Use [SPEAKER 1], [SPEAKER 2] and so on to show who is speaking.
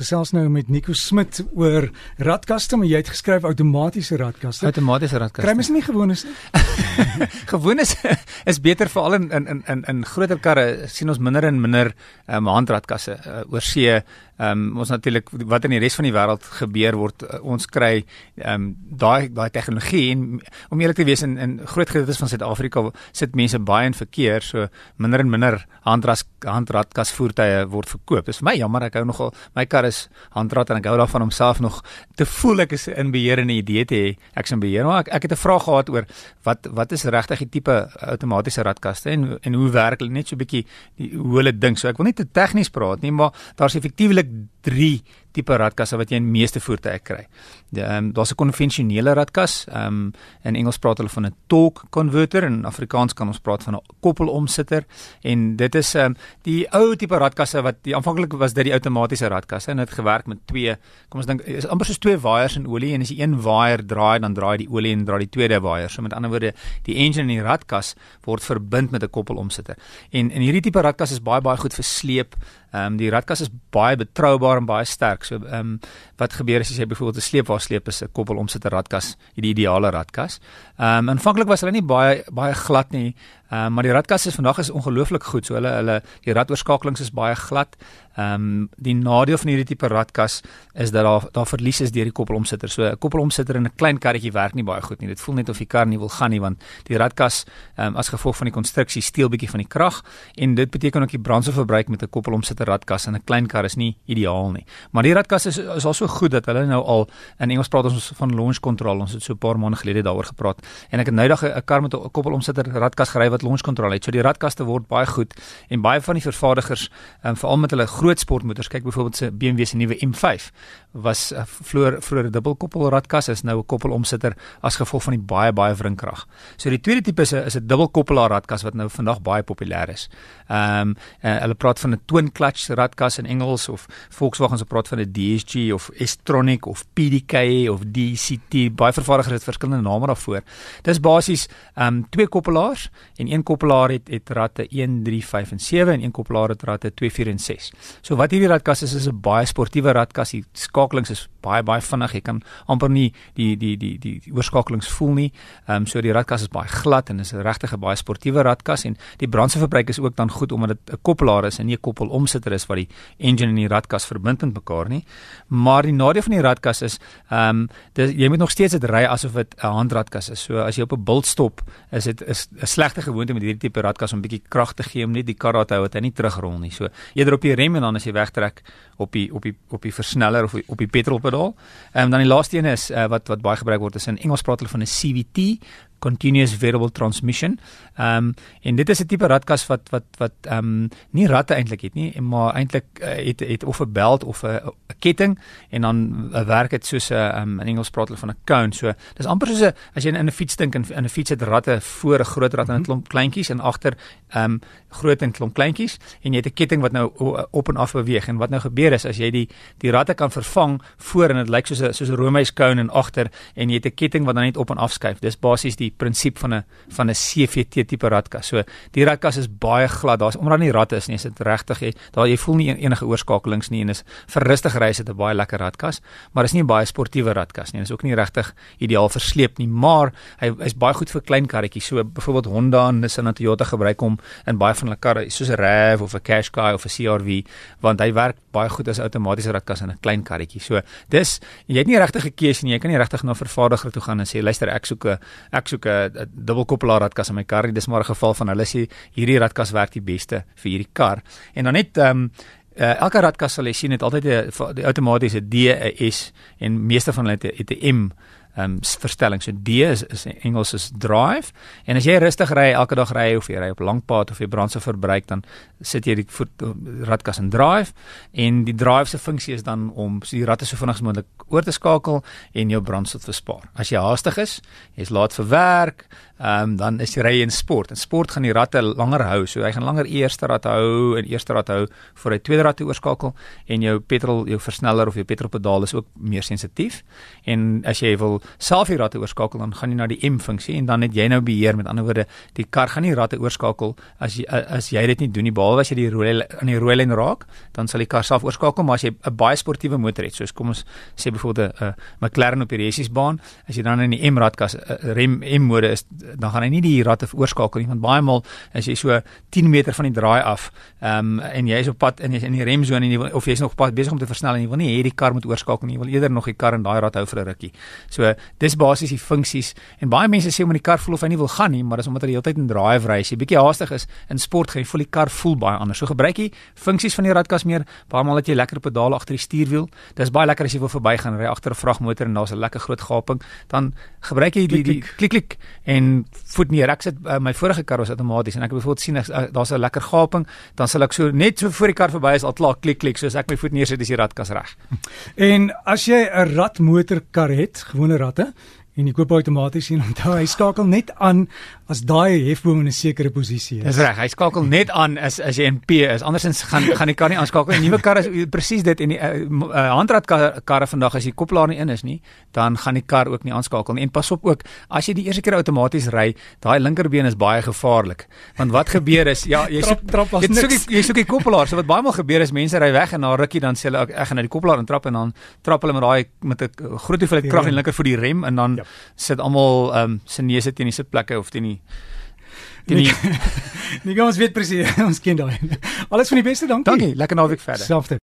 [SPEAKER 1] Gesels nou met Nico Smit oor radkaste, maar jy het geskryf outomatiese radkaste.
[SPEAKER 2] Outomatiese radkaste.
[SPEAKER 1] Kry mens nie gewoon is nie.
[SPEAKER 2] gewoon is is beter veral in in in in groter karre sien ons minder en minder um, handradkasse uh, oor see. Ehm um, ons natuurlik wat in die res van die wêreld gebeur word uh, ons kry ehm um, daai daai tegnologie en om eerlik te wees in in groot gedeeltes van Suid-Afrika sit mense baie in verkeer so minder en minder handras handradkas voertuie word verkoop. Dis vir my jammer ek hou nogal my kar is handrad en ek hou daarvan om self nog te voel ek is in beheer en 'n idee te hê ek is in beheer. Maar ek ek het 'n vraag gehad oor wat wat is regtig die tipe outomatiese radkaste en en hoe werk hulle net so 'n bietjie hoe hulle dink. So ek wil nie te tegnies praat nie, maar daar's effektiewelik 3 tipe radkasse wat jy in meeste voertuie kry. Ehm um, daar's 'n konvensionele radkas. Ehm um, in Engels praat hulle van 'n torque converter en in Afrikaans kan ons praat van 'n koppelomsitter en dit is ehm um, die ou tipe radkasse wat die aanvanklik was dit die outomatiese radkasse en dit gewerk met twee kom ons dink is amper soos twee waaiers in olie en as jy een waaier draai dan draai die olie en draai die tweede waaier. So met ander woorde die engine in die radkas word verbind met 'n koppelomsitter. En en hierdie tipe radkas is baie baie goed vir sleep. Ehm um, die radkas is baie betroubaar en baie sterk. So ehm um, wat gebeur as jy byvoorbeeld 'n sleepwa sleep is 'n koppel omsit 'n radkas, die ideale radkas. Ehm um, aanvanklik was hulle nie baie baie glad nie. Ehm um, maar die radkas is vandag is ongelooflik goed. So hulle hulle die radoorskakelings is baie glad. Ehm um, die nadeel van hierdie tipe radkas is dat daar daar verlies is deur die koppelomsitter. So 'n koppelomsitter in 'n klein karretjie werk nie baie goed nie. Dit voel net of die kar nie wil gaan nie want die radkas ehm um, as gevolg van die konstruksie steel bietjie van die krag en dit beteken ook die brandstofverbruik met 'n koppelomsitter radkas in 'n klein kar is nie ideaal nie. Maar die radkas is is al so goed dat hulle nou al in Engels praat ons van launch control. Ons het so 'n paar maande gelede daaroor gepraat en ek het nou dag 'n kar met 'n koppelomsitter radkas gery wat launch control het. So die radkaste word baie goed en baie van die vervaardigers um, veral met hulle groot sportmotors kyk byvoorbeeld se BMW se nuwe M5 was 'n uh, vroeër vroeër dubbelkoppel radkas is nou 'n koppelomsitter as gevolg van die baie baie wringkrag. So die tweede tipe is 'n is 'n dubbelkoppelaar radkas wat nou vandag baie populêr is. Ehm um, uh, hulle praat van 'n twin clutch radkas in Engels of Volkswagen se praat van 'n DSG of S-tronic of PDK of DCT. Baie vervaardigers het verskillende name daarvoor. Dis basies ehm um, twee koppelaars en een koppelaar het het ratte 1 3 5 en 7 en een koppelaar het ratte 2 4 en 6. So wat hierdie radkas is is 'n baie sportiewe radkas. Die skakelings is baie baie vinnig. Jy kan amper nie die die die die, die oorskakelings voel nie. Ehm um, so die radkas is baie glad en is 'n regtig 'n baie sportiewe radkas en die brandstofverbruik is ook dan goed omdat dit 'n koppelaar is en nie 'n koppelomsitter is wat die engine en die radkas verbind met mekaar nie. Maar die nadeel van die radkas is ehm um, jy moet nog steeds dit ry asof dit 'n handradkas is. So as jy op 'n bult stop, is dit 'n slegte gewoonte met hierdie tipe radkas om bietjie krag te gee om net die kar te hou dat hy nie terugrol nie. So eerder op die rem en dan as jy wegtrek op die op die op die versneller of op die petrolpedaal. Ehm um, dan die laaste een is uh, wat wat baie gebruik word is in Engels praat hulle van 'n CVT, continuous variable transmission. Ehm um, en dit is 'n tipe radkas wat wat wat ehm um, nie ratte eintlik het nie, maar eintlik uh, het het of 'n belt of 'n ketting en dan uh, werk dit soos 'n um, in Engels praat hulle van 'n cone. So dis amper soos 'n as jy in 'n fiets dink in 'n fiets het ratte voor 'n groot rat en 'n mhm. klomp kleintjies en agter ehm um, groot en klomp kleintjies en jy het 'n ketting wat nou op en af beweeg en wat nou gebeur is as jy die die ratte kan vervang voor en dit lyk soos 'n soos 'n Romeise cone en agter en jy het 'n ketting wat dan net op en af skuif. Dis basies die prinsip van 'n van 'n CVT tipe radkas. So die radkas is baie glad. Daar's omdat nie ratte is nie, is dit regtig jy daar jy voel nie enige oorskakelings nie en is vir rustig ry is dit 'n baie lekker radkas, maar is nie 'n baie sportiewe radkas nie. Dit is ook nie regtig ideaal vir sleep nie, maar hy is baie goed vir klein karretjies. So byvoorbeeld Honda en Nissan en Toyota gebruik hom in baie van hulle karre, soos 'n RAV of 'n Qashqai of 'n CR-V, want hy werk baie goed as outomatiese radkas in 'n klein karretjie. So dis jy het nie regtig 'n keuse nie. Jy kan nie regtig na 'n vervaardiger toe gaan en sê luister ek soek 'n ek soek 'n dubbelkoppelaar radkas in my kar. Dis maar 'n geval van hulle sê hierdie radkas werk die beste vir hierdie kar. En dan net ehm um, uh, elke radkas sal jy sien het altyd 'n outomatiese D, 'n S en meeste van hulle het 'n M um, verstelling. So D is, is Engels is drive en as jy rustig ry elke dag ry of jy ry op lang pad of jy brandstof verbruik dan sit jy die voet radkas in drive en die drive se funksie is dan om so die ratte so vinnig as moontlik oor te skakel en jou brandstof te spaar. As jy haastig is, jy's laat vir werk, um, dan is jy ry in sport. In sport gaan die ratte langer hou. So hy gaan langer eerste rat hou en eerste rat hou voor hy tweede rat oorskakel en jou petrol jou versneller of jou petrolpedaal is ook meer sensitief. En as jy wil wil self die ratte oorskakel, dan gaan jy na die M funksie en dan het jy nou beheer. Met ander woorde, die kar gaan nie ratte oorskakel as jy as jy dit nie doen nie, behalwe as jy die rooi aan die rooi lyn raak, dan sal die kar self oorskakel, maar as jy 'n baie sportiewe motor het, soos kom ons sê byvoorbeeld 'n McLaren op die resiesbaan, as jy dan in die M radkas rem M mode is, dan gaan hy nie die ratte oorskakel nie, want baie maal as jy so 10 meter van die draai af, ehm um, en jy is op pad in in die remsone en jy wil, of jy's nog pas besig om te versnel en jy wil nie hê die kar moet oorskakel nie, jy wil eerder nog die kar in daai rad hou vir 'n rukkie. So dis basies die funksies en baie mense sê om in die kar voel of hy nie wil gaan nie, maar dis omdat hy die hele tyd in drive ry. As jy bietjie haastig is in sport, gaan jy voel die kar voel baie anders. So gebruik jy funksies van die radkas meer. Baie maal dat jy lekker pedaal agter die stuurwiel. Dis baie lekker as jy wil verbygaan ry agter 'n vragmotor en daar's 'n lekker groot gaping, dan gebruik jy die die klik klik en voet neer. Ek sit uh, my vorige kar was outomaties en ek het byvoorbeeld sien uh, daar's 'n lekker gaping, dan sal ek so net so voor die kar verby is al klaar klik klik soos ek my voet neersit is die radkas reg.
[SPEAKER 1] En as jy 'n radmotorkar het, gewone Helsedirektoratet en jy koop outomaties en onthou hy skakel net aan as daai hefboom in 'n sekere posisie is.
[SPEAKER 2] Dis reg, hy skakel net aan as as jy in P is. Andersins gaan gaan die kar nie aanskakel nie. Nuwe karre is presies dit en die uh, uh, handradkarre vandag as die koppelaar nie in is nie, dan gaan die kar ook nie aanskakel nie. En pas op ook, as jy die eerste keer outomaties ry, daai linkerbeen is baie gevaarlik. Want wat gebeur is, ja, jy soek trap as jy soek die, jy soek die koppelaar. So wat baie maal gebeur is mense ry weg en na rukkie dan sê hulle ek gaan na die koppelaar en trap en dan trap hulle met daai met 'n groot hoeveelheid krag in linker vir die rem en dan ja sit almal ehm um, se neuse teen die sitplekke of teen die
[SPEAKER 1] teen die Nee, ons weet presies, ons ken daai. Alles van die beste, dankie.
[SPEAKER 2] Dankie, lekker naweek verder.
[SPEAKER 1] Selfde.